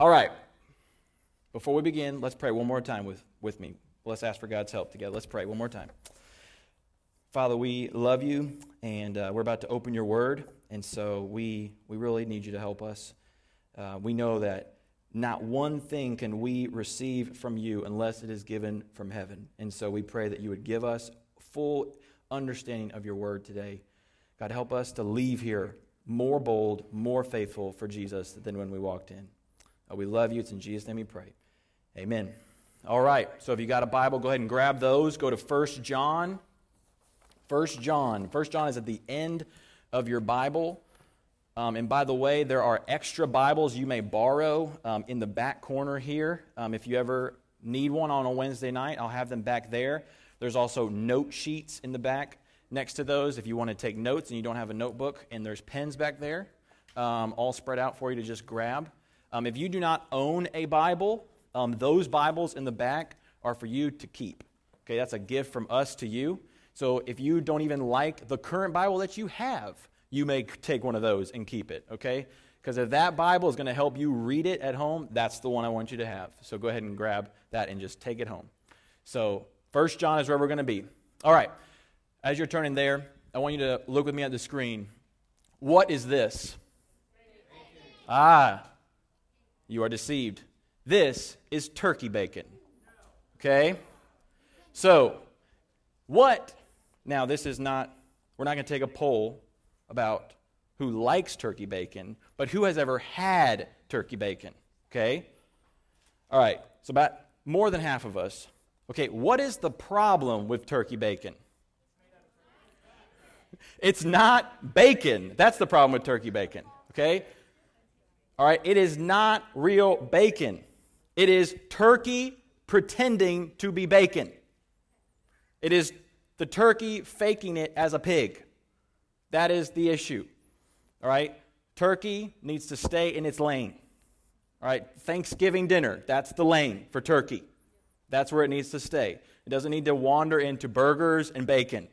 All right. Before we begin, let's pray one more time with, with me. Let's ask for God's help together. Let's pray one more time. Father, we love you, and uh, we're about to open your word, and so we, we really need you to help us. Uh, we know that not one thing can we receive from you unless it is given from heaven. And so we pray that you would give us full understanding of your word today. God, help us to leave here more bold, more faithful for Jesus than when we walked in. Uh, we love you. It's in Jesus' name we pray. Amen. All right. So if you got a Bible, go ahead and grab those. Go to 1 John. 1 John. 1 John is at the end of your Bible. Um, and by the way, there are extra Bibles you may borrow um, in the back corner here. Um, if you ever need one on a Wednesday night, I'll have them back there. There's also note sheets in the back next to those if you want to take notes and you don't have a notebook. And there's pens back there, um, all spread out for you to just grab. Um, if you do not own a Bible, um, those Bibles in the back are for you to keep. Okay, that's a gift from us to you. So if you don't even like the current Bible that you have, you may take one of those and keep it, okay? Because if that Bible is going to help you read it at home, that's the one I want you to have. So go ahead and grab that and just take it home. So First John is where we're going to be. All right. As you're turning there, I want you to look with me at the screen. What is this? Ah, you are deceived. This is turkey bacon. Okay? So, what? Now, this is not, we're not going to take a poll about who likes turkey bacon, but who has ever had turkey bacon. Okay? All right, so about more than half of us. Okay, what is the problem with turkey bacon? It's not bacon. That's the problem with turkey bacon. Okay? All right, it is not real bacon. It is turkey pretending to be bacon. It is the turkey faking it as a pig. That is the issue. All right? Turkey needs to stay in its lane. All right? Thanksgiving dinner, that's the lane for turkey. That's where it needs to stay. It doesn't need to wander into burgers and bacon.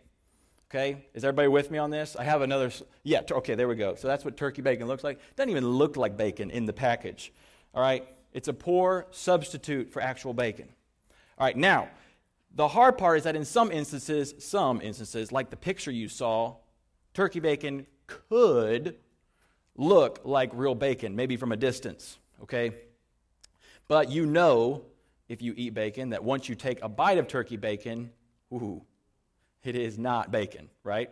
Okay? Is everybody with me on this? I have another. Yeah, okay, there we go. So that's what turkey bacon looks like. It doesn't even look like bacon in the package. All right? It's a poor substitute for actual bacon. All right, now, the hard part is that in some instances, some instances, like the picture you saw, turkey bacon could look like real bacon, maybe from a distance, okay? But you know, if you eat bacon, that once you take a bite of turkey bacon, ooh, it is not bacon, right?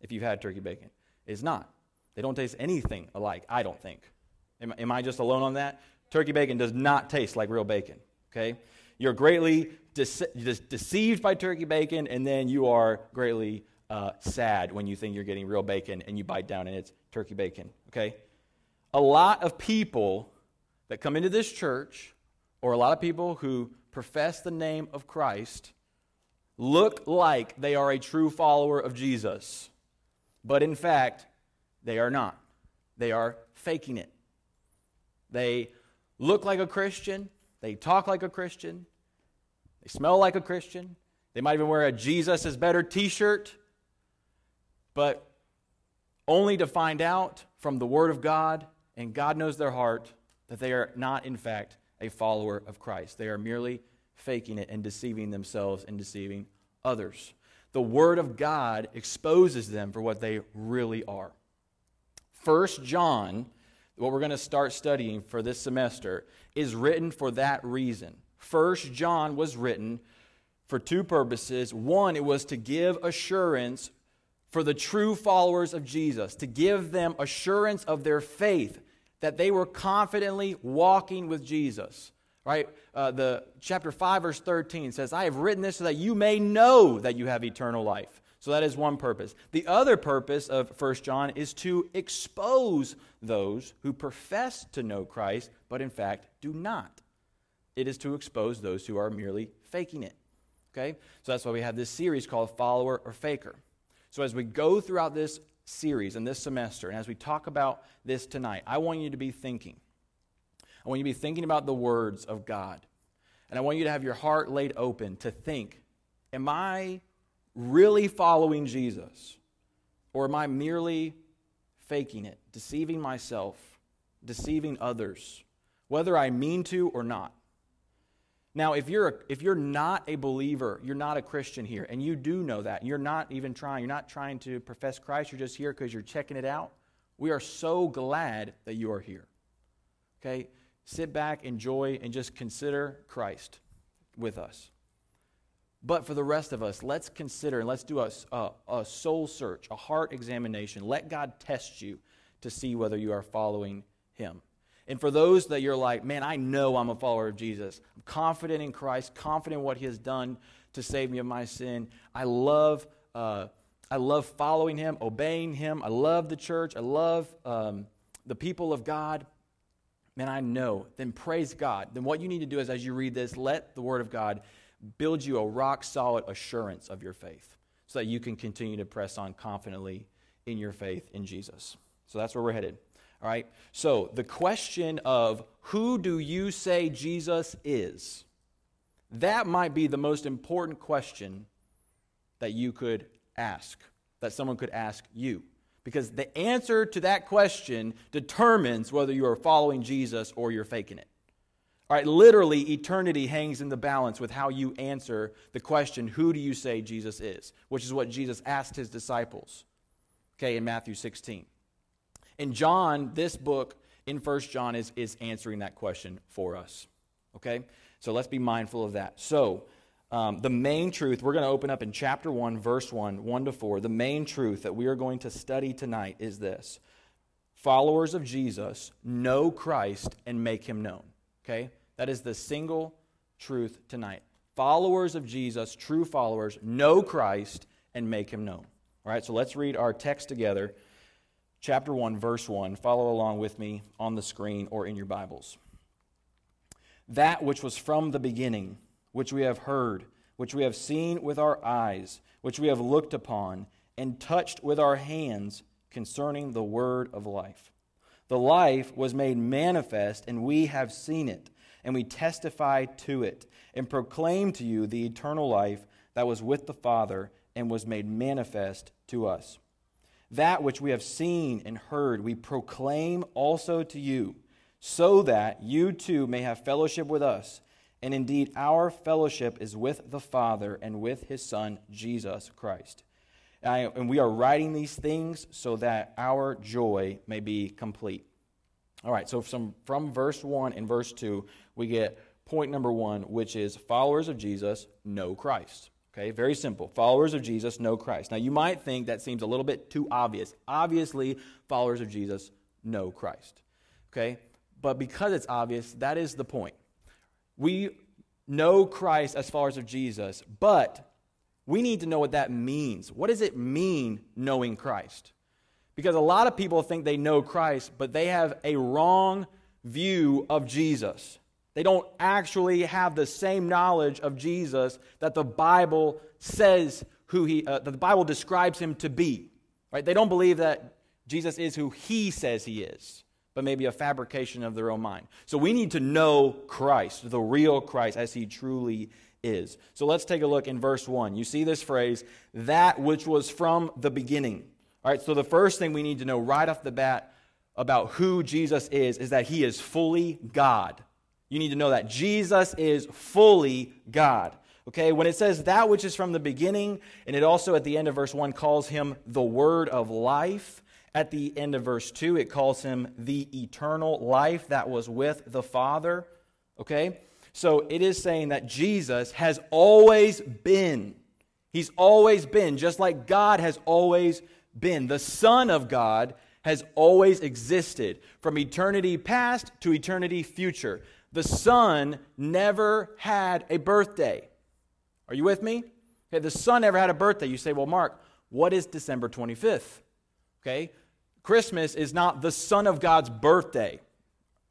If you've had turkey bacon, it's not. They don't taste anything alike, I don't think. Am, am I just alone on that? Turkey bacon does not taste like real bacon, okay? You're greatly dece- deceived by turkey bacon, and then you are greatly uh, sad when you think you're getting real bacon and you bite down and it's turkey bacon, okay? A lot of people that come into this church, or a lot of people who profess the name of Christ, look like they are a true follower of Jesus, but in fact, they are not. They are faking it. They look like a Christian, they talk like a Christian, they smell like a Christian, they might even wear a Jesus is better t shirt, but only to find out from the Word of God, and God knows their heart, that they are not, in fact, a follower of Christ. They are merely faking it and deceiving themselves and deceiving others. The Word of God exposes them for what they really are. First John, what we're going to start studying for this semester, is written for that reason. First John was written for two purposes. One, it was to give assurance for the true followers of Jesus, to give them assurance of their faith, that they were confidently walking with Jesus right? Uh, the chapter 5 verse 13 says, "I have written this so that you may know that you have eternal life." So that is one purpose. The other purpose of 1 John is to expose those who profess to know Christ but in fact do not. It is to expose those who are merely faking it. Okay? So that's why we have this series called Follower or Faker. So as we go throughout this series and this semester and as we talk about this tonight, I want you to be thinking I want you to be thinking about the words of God. And I want you to have your heart laid open to think Am I really following Jesus? Or am I merely faking it, deceiving myself, deceiving others whether I mean to or not. Now, if you're, a, if you're not a believer, you're not a Christian here, and you do know that, you're not even trying, you're not trying to profess Christ, you're just here because you're checking it out, we are so glad that you are here. Okay? Sit back, enjoy, and just consider Christ with us. But for the rest of us, let's consider and let's do a, a, a, soul search, a heart examination. Let God test you to see whether you are following Him. And for those that you're like, man, I know I'm a follower of Jesus. I'm confident in Christ, confident in what He has done to save me of my sin. I love, uh, I love following Him, obeying Him. I love the church. I love um, the people of God. Man, I know. Then praise God. Then what you need to do is, as you read this, let the Word of God build you a rock solid assurance of your faith so that you can continue to press on confidently in your faith in Jesus. So that's where we're headed. All right? So, the question of who do you say Jesus is? That might be the most important question that you could ask, that someone could ask you. Because the answer to that question determines whether you are following Jesus or you're faking it. All right, literally, eternity hangs in the balance with how you answer the question, Who do you say Jesus is? Which is what Jesus asked his disciples, okay, in Matthew 16. In John, this book in First John is, is answering that question for us. Okay? So let's be mindful of that. So, um, the main truth, we're going to open up in chapter 1, verse 1, 1 to 4. The main truth that we are going to study tonight is this Followers of Jesus know Christ and make him known. Okay? That is the single truth tonight. Followers of Jesus, true followers, know Christ and make him known. All right, so let's read our text together chapter 1, verse 1. Follow along with me on the screen or in your Bibles. That which was from the beginning, which we have heard, which we have seen with our eyes, which we have looked upon, and touched with our hands concerning the word of life. The life was made manifest, and we have seen it, and we testify to it, and proclaim to you the eternal life that was with the Father and was made manifest to us. That which we have seen and heard, we proclaim also to you, so that you too may have fellowship with us. And indeed, our fellowship is with the Father and with his Son, Jesus Christ. And we are writing these things so that our joy may be complete. All right, so from, from verse 1 and verse 2, we get point number one, which is followers of Jesus know Christ. Okay, very simple. Followers of Jesus know Christ. Now, you might think that seems a little bit too obvious. Obviously, followers of Jesus know Christ. Okay, but because it's obvious, that is the point. We know Christ as followers of Jesus, but we need to know what that means. What does it mean knowing Christ? Because a lot of people think they know Christ, but they have a wrong view of Jesus. They don't actually have the same knowledge of Jesus that the Bible says who he, uh, that the Bible describes him to be. Right? They don't believe that Jesus is who he says he is, but maybe a fabrication of their own mind. So we need to know Christ, the real Christ, as he truly is. So let's take a look in verse 1. You see this phrase, that which was from the beginning. All right, so the first thing we need to know right off the bat about who Jesus is is that he is fully God. You need to know that Jesus is fully God. Okay, when it says that which is from the beginning, and it also at the end of verse 1 calls him the word of life, at the end of verse 2, it calls him the eternal life that was with the Father. Okay, so it is saying that Jesus has always been. He's always been, just like God has always been. The Son of God has always existed from eternity past to eternity future the Son never had a birthday. Are you with me? Okay, the Son never had a birthday. You say, well, Mark, what is December 25th? Okay, Christmas is not the Son of God's birthday.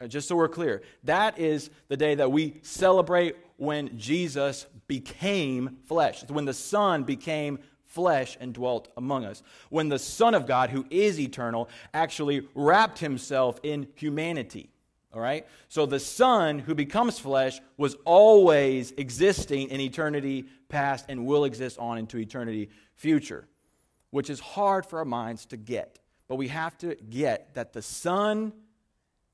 Uh, just so we're clear, that is the day that we celebrate when Jesus became flesh. It's when the Son became flesh and dwelt among us. When the Son of God, who is eternal, actually wrapped himself in humanity. All right? So the Son who becomes flesh was always existing in eternity past and will exist on into eternity future, which is hard for our minds to get. But we have to get that the Son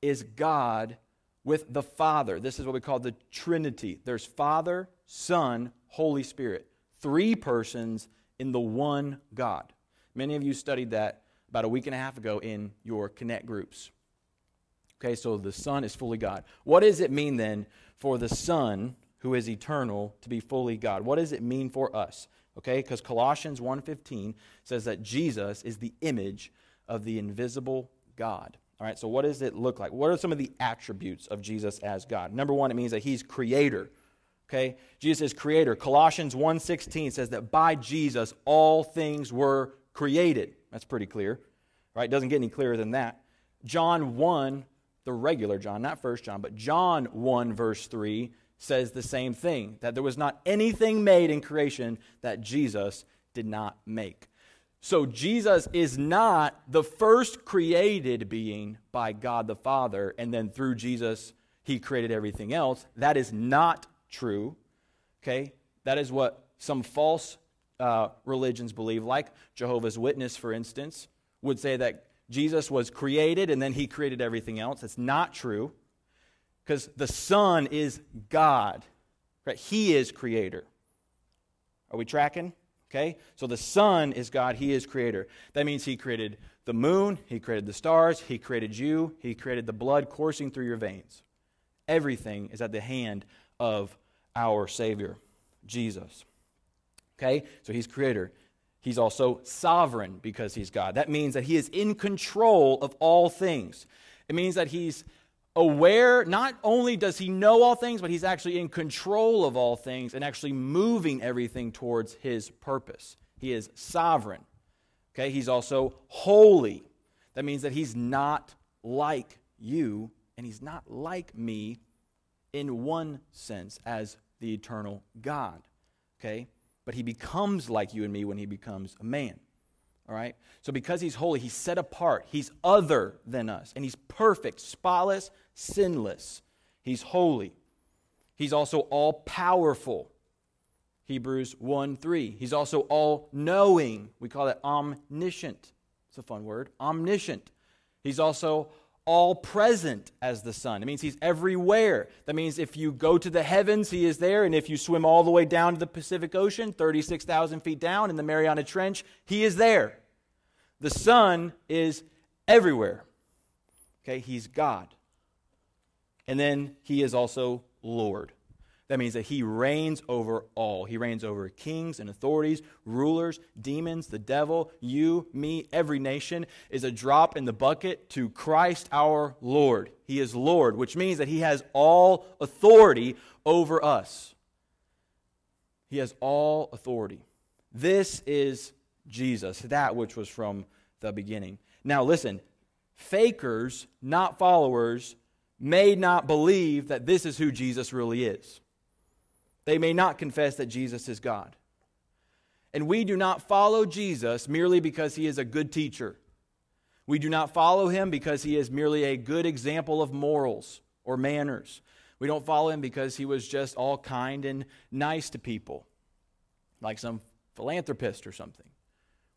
is God with the Father. This is what we call the Trinity. There's Father, Son, Holy Spirit. Three persons in the one God. Many of you studied that about a week and a half ago in your Connect groups. Okay, so the Son is fully God. What does it mean then for the Son, who is eternal, to be fully God? What does it mean for us? Okay, because Colossians 1:15 says that Jesus is the image of the invisible God. All right, so what does it look like? What are some of the attributes of Jesus as God? Number one, it means that he's creator. Okay? Jesus is creator. Colossians 1:16 says that by Jesus all things were created. That's pretty clear. Right? Doesn't get any clearer than that. John 1, the regular John, not first John, but John 1 verse 3 says the same thing that there was not anything made in creation that Jesus did not make. So Jesus is not the first created being by God the Father, and then through Jesus, he created everything else. That is not true. Okay? That is what some false uh, religions believe, like Jehovah's Witness, for instance, would say that Jesus was created and then he created everything else. It's not true because the Son is God. Right? He is creator. Are we tracking? Okay? So the Son is God, He is creator. That means He created the moon, He created the stars, He created you, He created the blood coursing through your veins. Everything is at the hand of our Savior, Jesus. Okay? So He's creator. He's also sovereign because He's God. That means that He is in control of all things. It means that He's aware, not only does he know all things, but he's actually in control of all things and actually moving everything towards his purpose. He is sovereign. Okay, he's also holy. That means that he's not like you and he's not like me in one sense as the eternal God. Okay? But he becomes like you and me when he becomes a man. All right? So because he's holy, he's set apart. He's other than us. And he's perfect, spotless, sinless. He's holy. He's also all powerful. Hebrews 1 3. He's also all knowing. We call that omniscient. It's a fun word. Omniscient. He's also all present as the Son. It means He's everywhere. That means if you go to the heavens, He is there. And if you swim all the way down to the Pacific Ocean, 36,000 feet down in the Mariana Trench, He is there. The Son is everywhere. Okay, He's God. And then He is also Lord. That means that he reigns over all. He reigns over kings and authorities, rulers, demons, the devil, you, me, every nation is a drop in the bucket to Christ our Lord. He is Lord, which means that he has all authority over us. He has all authority. This is Jesus, that which was from the beginning. Now, listen, fakers, not followers, may not believe that this is who Jesus really is. They may not confess that Jesus is God. And we do not follow Jesus merely because he is a good teacher. We do not follow him because he is merely a good example of morals or manners. We don't follow him because he was just all kind and nice to people, like some philanthropist or something.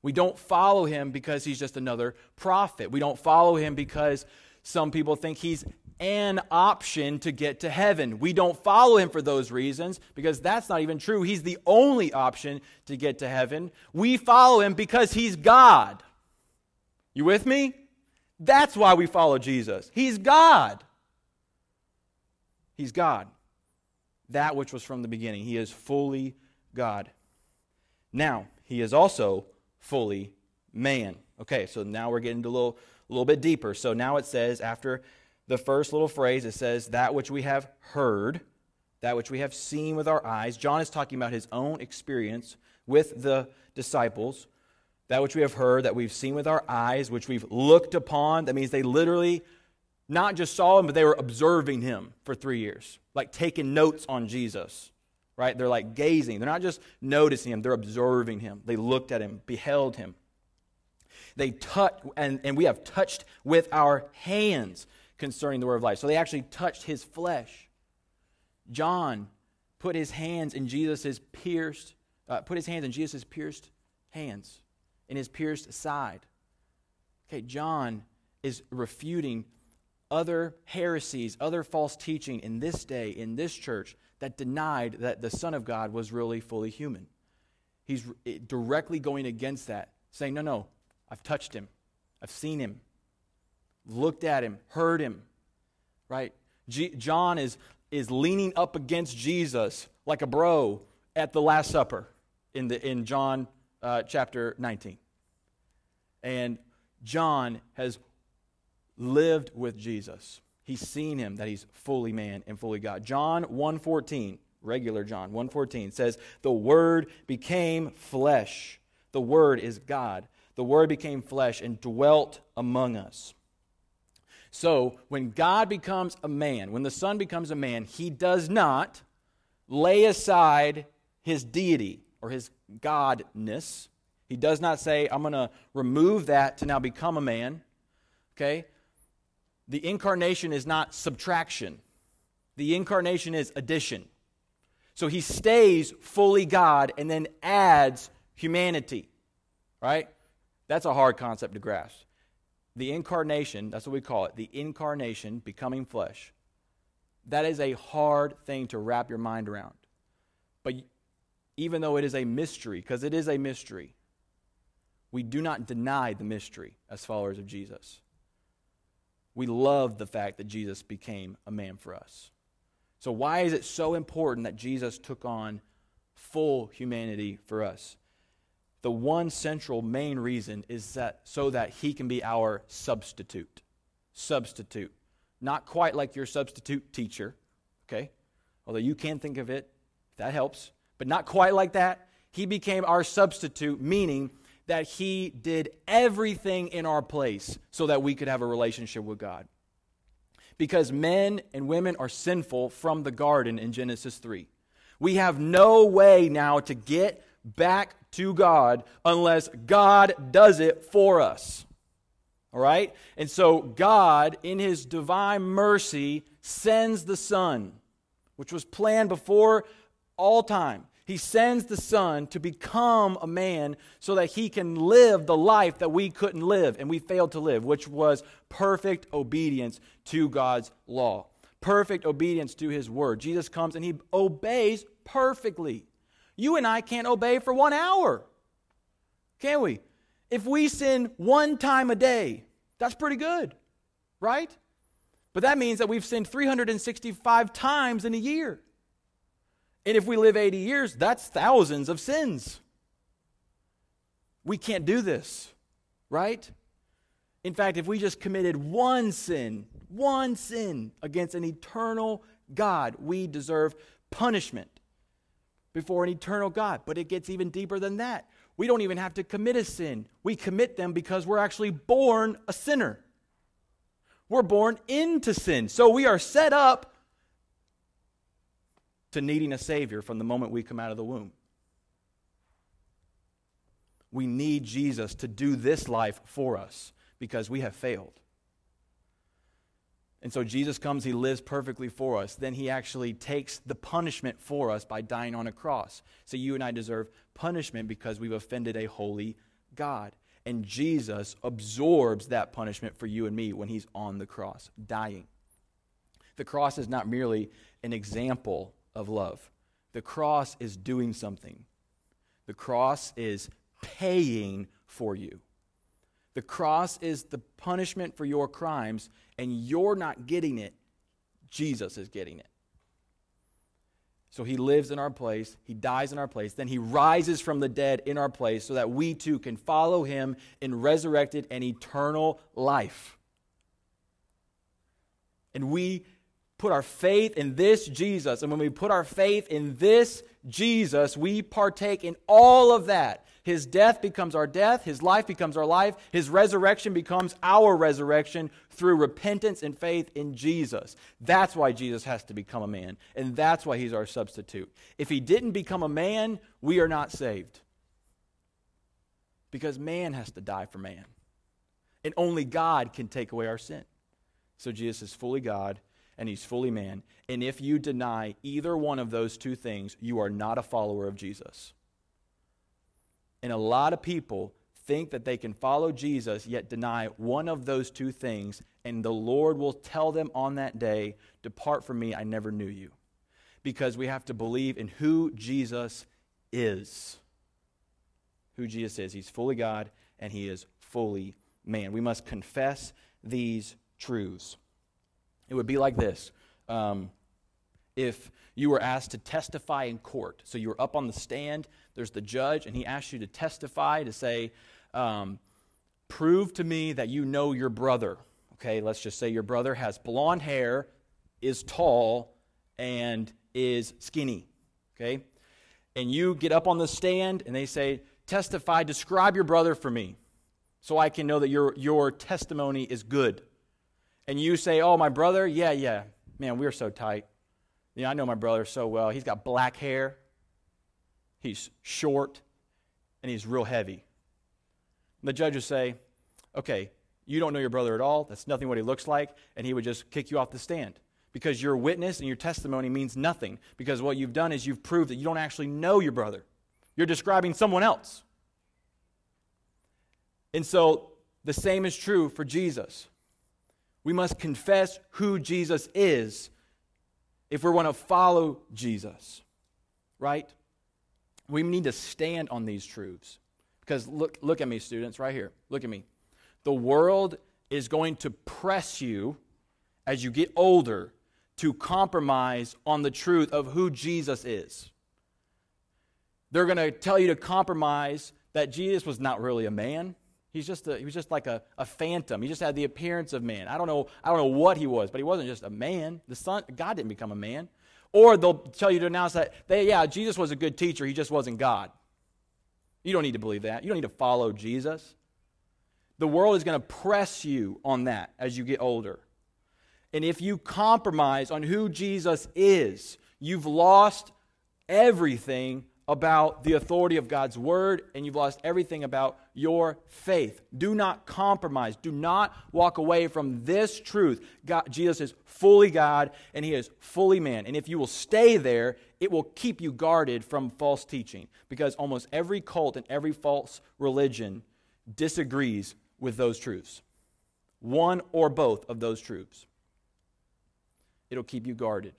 We don't follow him because he's just another prophet. We don't follow him because some people think he's an option to get to heaven. We don't follow him for those reasons because that's not even true. He's the only option to get to heaven. We follow him because he's God. You with me? That's why we follow Jesus. He's God. He's God. That which was from the beginning. He is fully God. Now, he is also fully man. Okay, so now we're getting a little, a little bit deeper. So now it says, after the first little phrase, it says, that which we have heard, that which we have seen with our eyes. John is talking about his own experience with the disciples. That which we have heard, that we've seen with our eyes, which we've looked upon. That means they literally not just saw him, but they were observing him for three years, like taking notes on Jesus, right? They're like gazing. They're not just noticing him, they're observing him. They looked at him, beheld him. They touched, and, and we have touched with our hands concerning the word of life. So they actually touched his flesh. John put his hands in Jesus' pierced, uh, put his hands in Jesus' pierced hands, in his pierced side. Okay, John is refuting other heresies, other false teaching in this day, in this church, that denied that the Son of God was really fully human. He's directly going against that, saying, No, no, I've touched him, I've seen him, looked at him, heard him. Right? G- John is, is leaning up against Jesus like a bro at the Last Supper in, the, in John uh, chapter 19. And John has lived with Jesus. He's seen him that he's fully man and fully God. John 1:14, regular John 1:14 says, "The word became flesh. The word is God. The word became flesh and dwelt among us." So, when God becomes a man, when the Son becomes a man, he does not lay aside his deity or his godness. He does not say, I'm going to remove that to now become a man. Okay? The incarnation is not subtraction, the incarnation is addition. So he stays fully God and then adds humanity. Right? That's a hard concept to grasp. The incarnation, that's what we call it, the incarnation, becoming flesh. That is a hard thing to wrap your mind around. But even though it is a mystery, because it is a mystery, we do not deny the mystery as followers of Jesus. We love the fact that Jesus became a man for us. So, why is it so important that Jesus took on full humanity for us? The one central main reason is that so that he can be our substitute. Substitute. Not quite like your substitute teacher, okay? Although you can think of it, that helps but not quite like that. He became our substitute, meaning that he did everything in our place so that we could have a relationship with God. Because men and women are sinful from the garden in Genesis 3. We have no way now to get back to God unless God does it for us. All right? And so God, in his divine mercy, sends the Son, which was planned before all time. He sends the Son to become a man so that he can live the life that we couldn't live and we failed to live, which was perfect obedience to God's law, perfect obedience to his word. Jesus comes and he obeys perfectly. You and I can't obey for one hour, can we? If we sin one time a day, that's pretty good, right? But that means that we've sinned 365 times in a year. And if we live 80 years, that's thousands of sins. We can't do this, right? In fact, if we just committed one sin, one sin against an eternal God, we deserve punishment before an eternal God. But it gets even deeper than that. We don't even have to commit a sin. We commit them because we're actually born a sinner. We're born into sin. So we are set up to needing a Savior from the moment we come out of the womb. We need Jesus to do this life for us because we have failed. And so Jesus comes, he lives perfectly for us. Then he actually takes the punishment for us by dying on a cross. So you and I deserve punishment because we've offended a holy God. And Jesus absorbs that punishment for you and me when he's on the cross, dying. The cross is not merely an example of love. The cross is doing something, the cross is paying for you. The cross is the punishment for your crimes, and you're not getting it. Jesus is getting it. So he lives in our place, he dies in our place, then he rises from the dead in our place so that we too can follow him in resurrected and eternal life. And we put our faith in this Jesus, and when we put our faith in this Jesus, we partake in all of that. His death becomes our death, His life becomes our life, His resurrection becomes our resurrection through repentance and faith in Jesus. That's why Jesus has to become a man, and that's why He's our substitute. If He didn't become a man, we are not saved. Because man has to die for man, and only God can take away our sin. So Jesus is fully God and he's fully man. And if you deny either one of those two things, you are not a follower of Jesus. And a lot of people think that they can follow Jesus yet deny one of those two things, and the Lord will tell them on that day, Depart from me, I never knew you. Because we have to believe in who Jesus is. Who Jesus is. He's fully God and he is fully man. We must confess these truths. It would be like this. Um, if you were asked to testify in court. So you were up on the stand, there's the judge, and he asks you to testify to say, um, Prove to me that you know your brother. Okay, let's just say your brother has blonde hair, is tall, and is skinny. Okay? And you get up on the stand and they say, Testify, describe your brother for me so I can know that your, your testimony is good. And you say, Oh, my brother? Yeah, yeah. Man, we're so tight. You know, I know my brother so well. He's got black hair, he's short, and he's real heavy. And the judges say, Okay, you don't know your brother at all. That's nothing what he looks like. And he would just kick you off the stand because your witness and your testimony means nothing because what you've done is you've proved that you don't actually know your brother. You're describing someone else. And so the same is true for Jesus. We must confess who Jesus is if we want to follow Jesus, right? We need to stand on these truths. Because look, look at me, students, right here. Look at me. The world is going to press you as you get older to compromise on the truth of who Jesus is. They're going to tell you to compromise that Jesus was not really a man. He's just a, he was just like a, a phantom. He just had the appearance of man. I don't know I don't know what he was, but he wasn't just a man. The son God didn't become a man. Or they'll tell you to announce that they, yeah, Jesus was a good teacher, he just wasn't God. You don't need to believe that. You don't need to follow Jesus. The world is going to press you on that as you get older. And if you compromise on who Jesus is, you've lost everything about the authority of God's word and you've lost everything about your faith. Do not compromise. Do not walk away from this truth. God, Jesus is fully God and he is fully man. And if you will stay there, it will keep you guarded from false teaching because almost every cult and every false religion disagrees with those truths. One or both of those truths. It'll keep you guarded.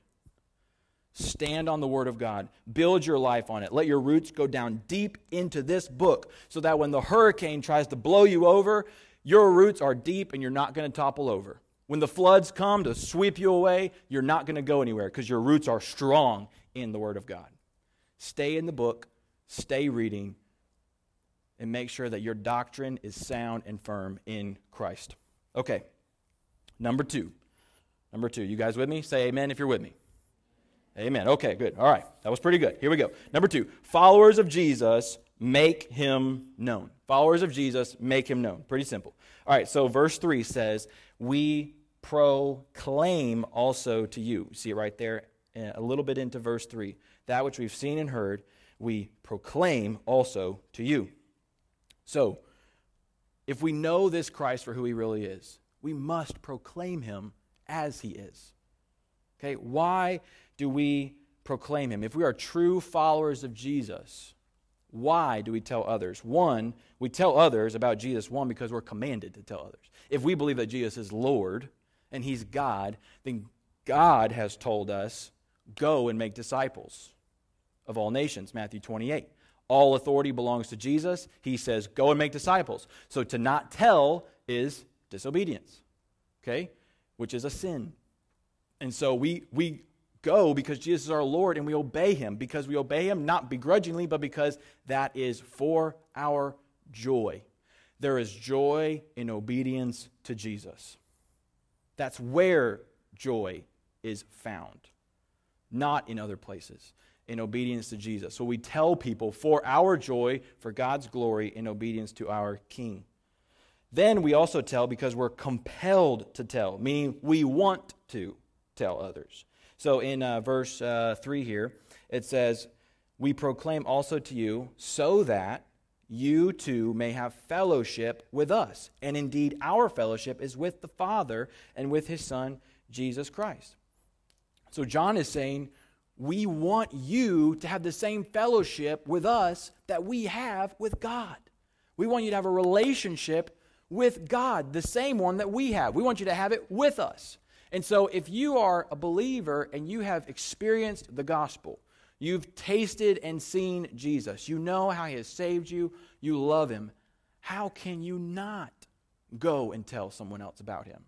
Stand on the Word of God. Build your life on it. Let your roots go down deep into this book so that when the hurricane tries to blow you over, your roots are deep and you're not going to topple over. When the floods come to sweep you away, you're not going to go anywhere because your roots are strong in the Word of God. Stay in the book, stay reading, and make sure that your doctrine is sound and firm in Christ. Okay, number two. Number two. You guys with me? Say amen if you're with me. Amen. Okay, good. All right. That was pretty good. Here we go. Number two followers of Jesus make him known. Followers of Jesus make him known. Pretty simple. All right, so verse 3 says, We proclaim also to you. See it right there, uh, a little bit into verse 3. That which we've seen and heard, we proclaim also to you. So, if we know this Christ for who he really is, we must proclaim him as he is. Okay, why do we proclaim him? If we are true followers of Jesus, why do we tell others? One, we tell others about Jesus, one, because we're commanded to tell others. If we believe that Jesus is Lord and he's God, then God has told us, go and make disciples of all nations, Matthew 28. All authority belongs to Jesus. He says, go and make disciples. So to not tell is disobedience, okay, which is a sin. And so we, we go because Jesus is our Lord and we obey him because we obey him not begrudgingly, but because that is for our joy. There is joy in obedience to Jesus. That's where joy is found, not in other places, in obedience to Jesus. So we tell people for our joy, for God's glory, in obedience to our King. Then we also tell because we're compelled to tell, meaning we want to tell others. So in uh, verse uh, 3 here, it says, We proclaim also to you so that you too may have fellowship with us. And indeed, our fellowship is with the Father and with his Son, Jesus Christ. So John is saying, We want you to have the same fellowship with us that we have with God. We want you to have a relationship with God, the same one that we have. We want you to have it with us. And so, if you are a believer and you have experienced the gospel, you've tasted and seen Jesus, you know how he has saved you, you love him, how can you not go and tell someone else about him?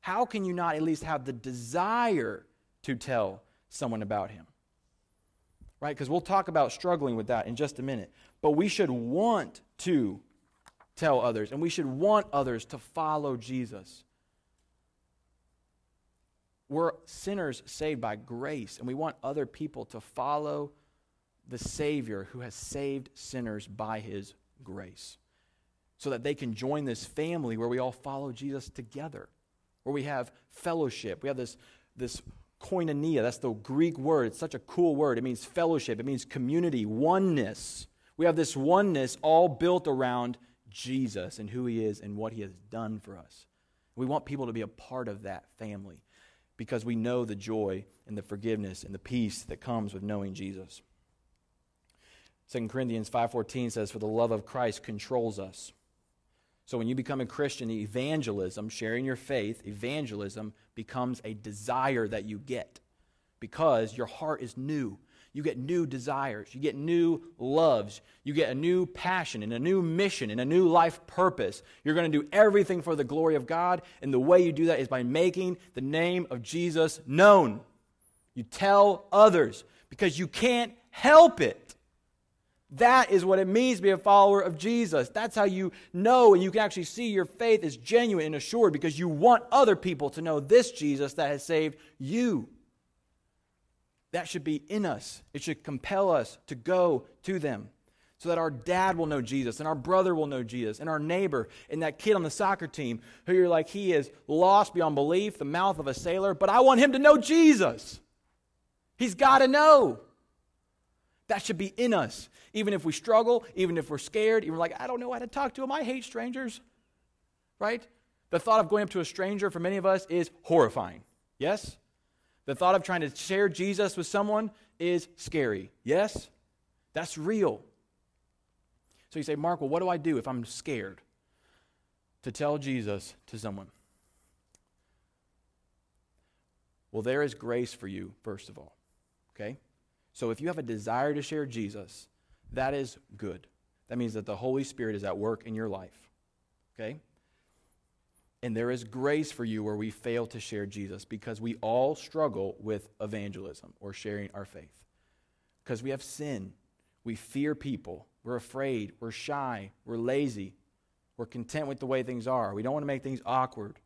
How can you not at least have the desire to tell someone about him? Right? Because we'll talk about struggling with that in just a minute. But we should want to tell others, and we should want others to follow Jesus. We're sinners saved by grace, and we want other people to follow the Savior who has saved sinners by his grace so that they can join this family where we all follow Jesus together, where we have fellowship. We have this, this koinonia, that's the Greek word. It's such a cool word. It means fellowship, it means community, oneness. We have this oneness all built around Jesus and who he is and what he has done for us. We want people to be a part of that family because we know the joy and the forgiveness and the peace that comes with knowing Jesus. 2 Corinthians 5:14 says for the love of Christ controls us. So when you become a Christian, the evangelism, sharing your faith, evangelism becomes a desire that you get because your heart is new. You get new desires, you get new loves, you get a new passion and a new mission and a new life purpose. You're going to do everything for the glory of God, and the way you do that is by making the name of Jesus known. You tell others because you can't help it. That is what it means to be a follower of Jesus. That's how you know and you can actually see your faith is genuine and assured because you want other people to know this Jesus that has saved you. That should be in us. It should compel us to go to them so that our dad will know Jesus and our brother will know Jesus and our neighbor and that kid on the soccer team who you're like, he is lost beyond belief, the mouth of a sailor, but I want him to know Jesus. He's got to know. That should be in us. Even if we struggle, even if we're scared, even like, I don't know how to talk to him. I hate strangers. Right? The thought of going up to a stranger for many of us is horrifying. Yes? The thought of trying to share Jesus with someone is scary. Yes? That's real. So you say, Mark, well, what do I do if I'm scared to tell Jesus to someone? Well, there is grace for you, first of all. Okay? So if you have a desire to share Jesus, that is good. That means that the Holy Spirit is at work in your life. Okay? And there is grace for you where we fail to share Jesus because we all struggle with evangelism or sharing our faith. Because we have sin. We fear people. We're afraid. We're shy. We're lazy. We're content with the way things are. We don't want to make things awkward.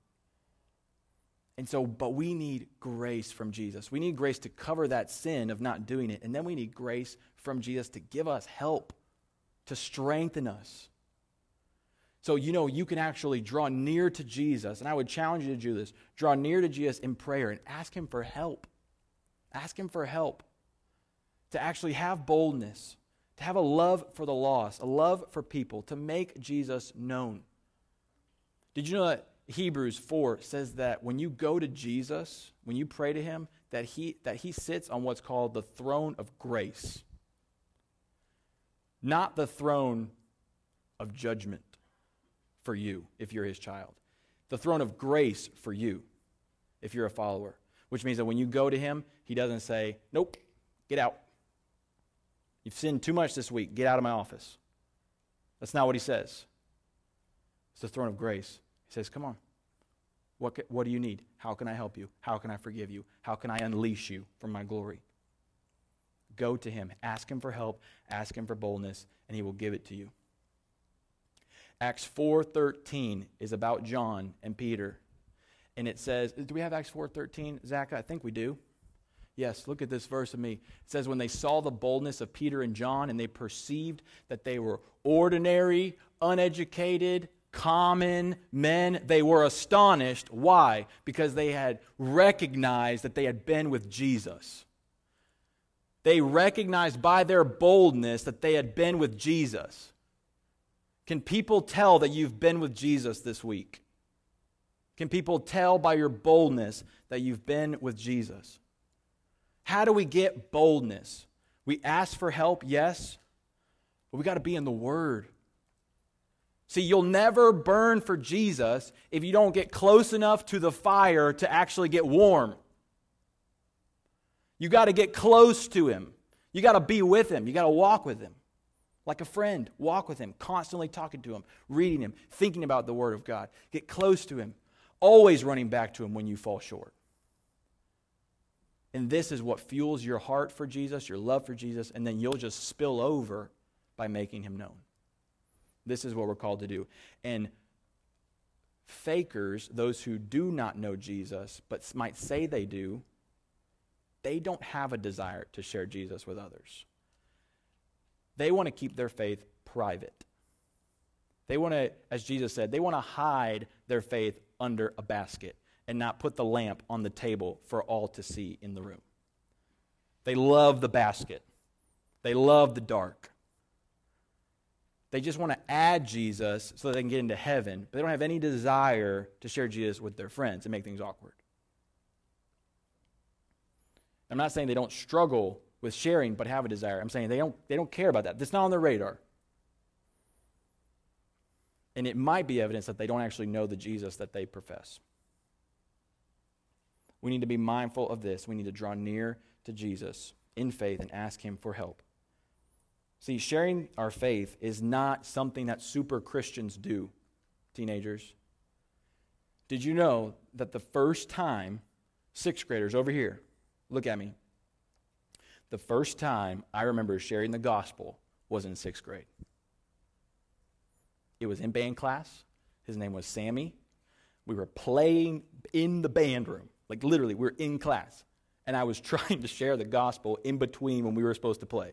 And so, but we need grace from Jesus. We need grace to cover that sin of not doing it. And then we need grace from Jesus to give us help, to strengthen us. So, you know, you can actually draw near to Jesus, and I would challenge you to do this draw near to Jesus in prayer and ask Him for help. Ask Him for help to actually have boldness, to have a love for the lost, a love for people, to make Jesus known. Did you know that Hebrews 4 says that when you go to Jesus, when you pray to Him, that He, that he sits on what's called the throne of grace, not the throne of judgment for you if you're his child, the throne of grace for you if you're a follower, which means that when you go to him, he doesn't say, Nope, get out. You've sinned too much this week. Get out of my office. That's not what he says. It's the throne of grace. He says, Come on. What, what do you need? How can I help you? How can I forgive you? How can I unleash you from my glory? Go to him. Ask him for help. Ask him for boldness, and he will give it to you. Acts 4:13 is about John and Peter. And it says, do we have Acts 4:13, Zach? I think we do. Yes, look at this verse of me. It says, When they saw the boldness of Peter and John, and they perceived that they were ordinary, uneducated, common men, they were astonished. Why? Because they had recognized that they had been with Jesus. They recognized by their boldness that they had been with Jesus. Can people tell that you've been with Jesus this week? Can people tell by your boldness that you've been with Jesus? How do we get boldness? We ask for help, yes, but we got to be in the Word. See, you'll never burn for Jesus if you don't get close enough to the fire to actually get warm. You got to get close to him. You got to be with him. You got to walk with him. Like a friend, walk with him, constantly talking to him, reading him, thinking about the word of God. Get close to him, always running back to him when you fall short. And this is what fuels your heart for Jesus, your love for Jesus, and then you'll just spill over by making him known. This is what we're called to do. And fakers, those who do not know Jesus, but might say they do, they don't have a desire to share Jesus with others. They want to keep their faith private. They want to, as Jesus said, they want to hide their faith under a basket and not put the lamp on the table for all to see in the room. They love the basket, they love the dark. They just want to add Jesus so that they can get into heaven, but they don't have any desire to share Jesus with their friends and make things awkward. I'm not saying they don't struggle with sharing but have a desire. I'm saying they don't, they don't care about that. That's not on their radar. And it might be evidence that they don't actually know the Jesus that they profess. We need to be mindful of this. We need to draw near to Jesus in faith and ask Him for help. See, sharing our faith is not something that super Christians do, teenagers. Did you know that the first time, sixth graders over here, look at me, the first time I remember sharing the gospel was in sixth grade. It was in band class. His name was Sammy. We were playing in the band room. Like literally, we were in class. And I was trying to share the gospel in between when we were supposed to play.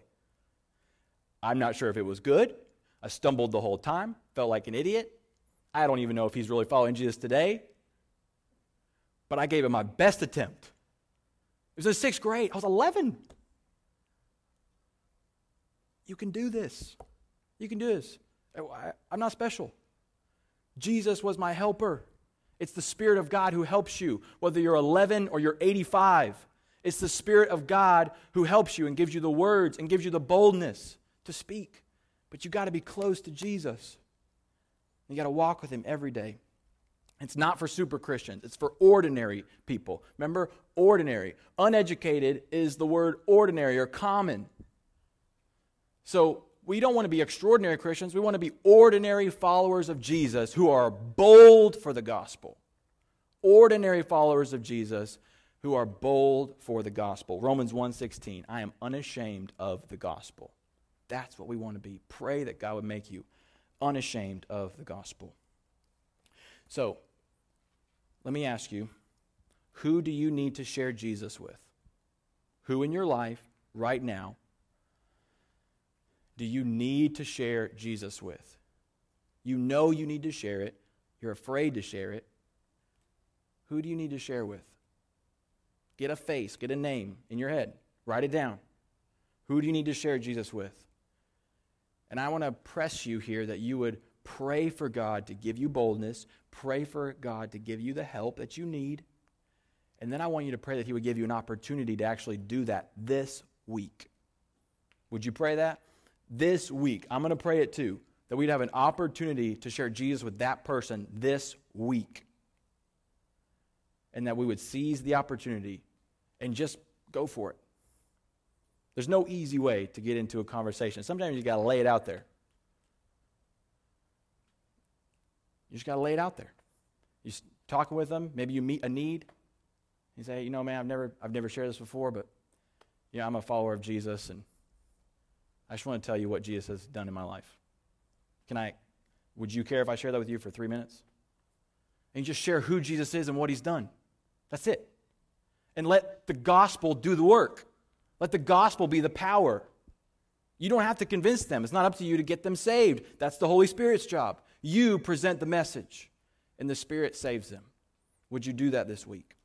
I'm not sure if it was good. I stumbled the whole time, felt like an idiot. I don't even know if he's really following Jesus today. But I gave it my best attempt. It was in sixth grade. I was 11. You can do this. You can do this. Oh, I'm not special. Jesus was my helper. It's the Spirit of God who helps you, whether you're 11 or you're 85. It's the Spirit of God who helps you and gives you the words and gives you the boldness to speak. But you got to be close to Jesus. You got to walk with him every day. It's not for super Christians, it's for ordinary people. Remember, ordinary. Uneducated is the word ordinary or common. So we don't want to be extraordinary Christians. We want to be ordinary followers of Jesus who are bold for the gospel. Ordinary followers of Jesus who are bold for the gospel. Romans 1:16, I am unashamed of the gospel. That's what we want to be. Pray that God would make you unashamed of the gospel. So, let me ask you who do you need to share Jesus with? Who in your life right now do you need to share Jesus with? You know you need to share it, you're afraid to share it. Who do you need to share with? Get a face, get a name in your head, write it down. Who do you need to share Jesus with? And I want to press you here that you would pray for God to give you boldness, pray for God to give you the help that you need. And then I want you to pray that He would give you an opportunity to actually do that this week. Would you pray that? This week. I'm going to pray it too, that we'd have an opportunity to share Jesus with that person this week. And that we would seize the opportunity and just go for it. There's no easy way to get into a conversation. Sometimes you got to lay it out there. You just got to lay it out there. You're talking with them. Maybe you meet a need. You say, you know, man, I've never, I've never shared this before, but you know, I'm a follower of Jesus, and I just want to tell you what Jesus has done in my life. Can I? Would you care if I share that with you for three minutes? And just share who Jesus is and what He's done. That's it. And let the gospel do the work. Let the gospel be the power. You don't have to convince them. It's not up to you to get them saved. That's the Holy Spirit's job. You present the message, and the Spirit saves them. Would you do that this week?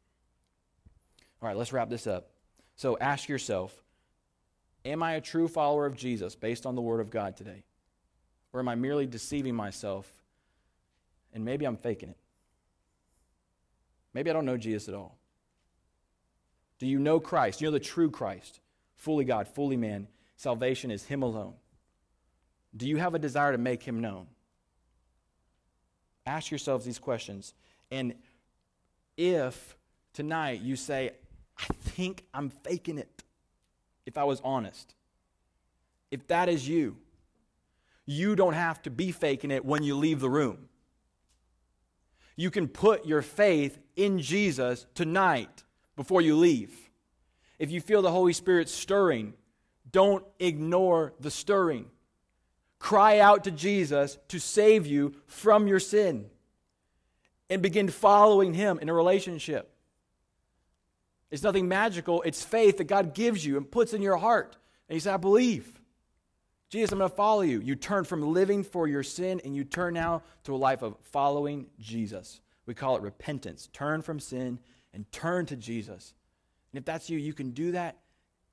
All right, let's wrap this up. So ask yourself Am I a true follower of Jesus based on the Word of God today? Or am I merely deceiving myself and maybe I'm faking it? Maybe I don't know Jesus at all. Do you know Christ? Do you know the true Christ? fully God, fully man. Salvation is Him alone. Do you have a desire to make Him known? Ask yourselves these questions. And if tonight you say, I think I'm faking it, if I was honest, if that is you, you don't have to be faking it when you leave the room. You can put your faith in Jesus tonight before you leave. If you feel the Holy Spirit stirring, don't ignore the stirring. Cry out to Jesus to save you from your sin and begin following Him in a relationship. It's nothing magical, it's faith that God gives you and puts in your heart. And you say, I believe. Jesus, I'm going to follow you. You turn from living for your sin and you turn now to a life of following Jesus. We call it repentance. Turn from sin and turn to Jesus. And if that's you, you can do that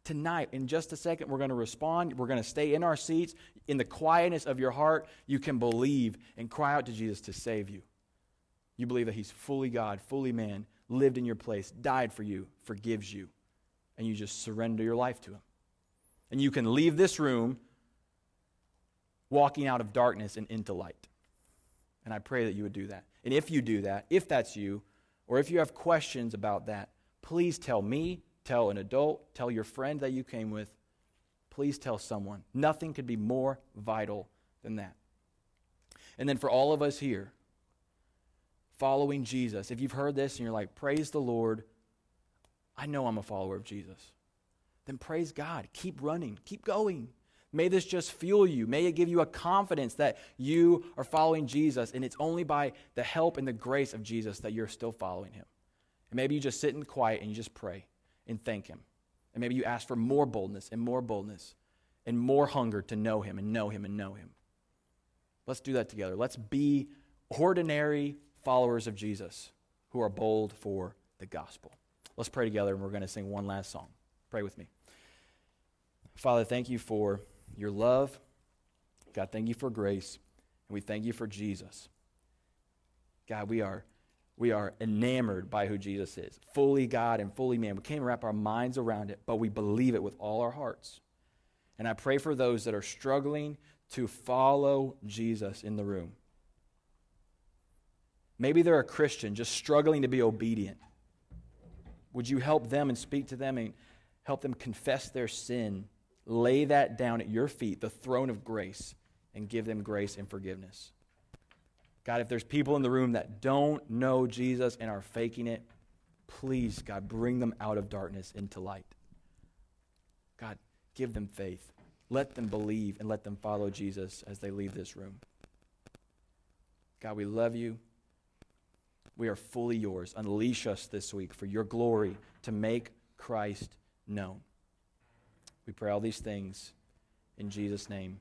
tonight. In just a second, we're going to respond. We're going to stay in our seats. In the quietness of your heart, you can believe and cry out to Jesus to save you. You believe that He's fully God, fully man, lived in your place, died for you, forgives you, and you just surrender your life to Him. And you can leave this room walking out of darkness and into light. And I pray that you would do that. And if you do that, if that's you, or if you have questions about that, please tell me, tell an adult, tell your friend that you came with. Please tell someone. Nothing could be more vital than that. And then for all of us here, following Jesus, if you've heard this and you're like, praise the Lord, I know I'm a follower of Jesus, then praise God. Keep running, keep going. May this just fuel you. May it give you a confidence that you are following Jesus, and it's only by the help and the grace of Jesus that you're still following him. And maybe you just sit in quiet and you just pray and thank him. And maybe you ask for more boldness and more boldness and more hunger to know him and know him and know him. Let's do that together. Let's be ordinary followers of Jesus who are bold for the gospel. Let's pray together, and we're going to sing one last song. Pray with me. Father, thank you for your love. God, thank you for grace. And we thank you for Jesus. God, we are, we are enamored by who Jesus is fully God and fully man. We can't wrap our minds around it, but we believe it with all our hearts. And I pray for those that are struggling to follow Jesus in the room. Maybe they're a Christian just struggling to be obedient. Would you help them and speak to them and help them confess their sin lay that down at your feet, the throne of grace, and give them grace and forgiveness. God, if there's people in the room that don't know Jesus and are faking it, please, God, bring them out of darkness into light. God, give them faith. Let them believe and let them follow Jesus as they leave this room. God, we love you. We are fully yours. Unleash us this week for your glory to make Christ known. We pray all these things in Jesus' name.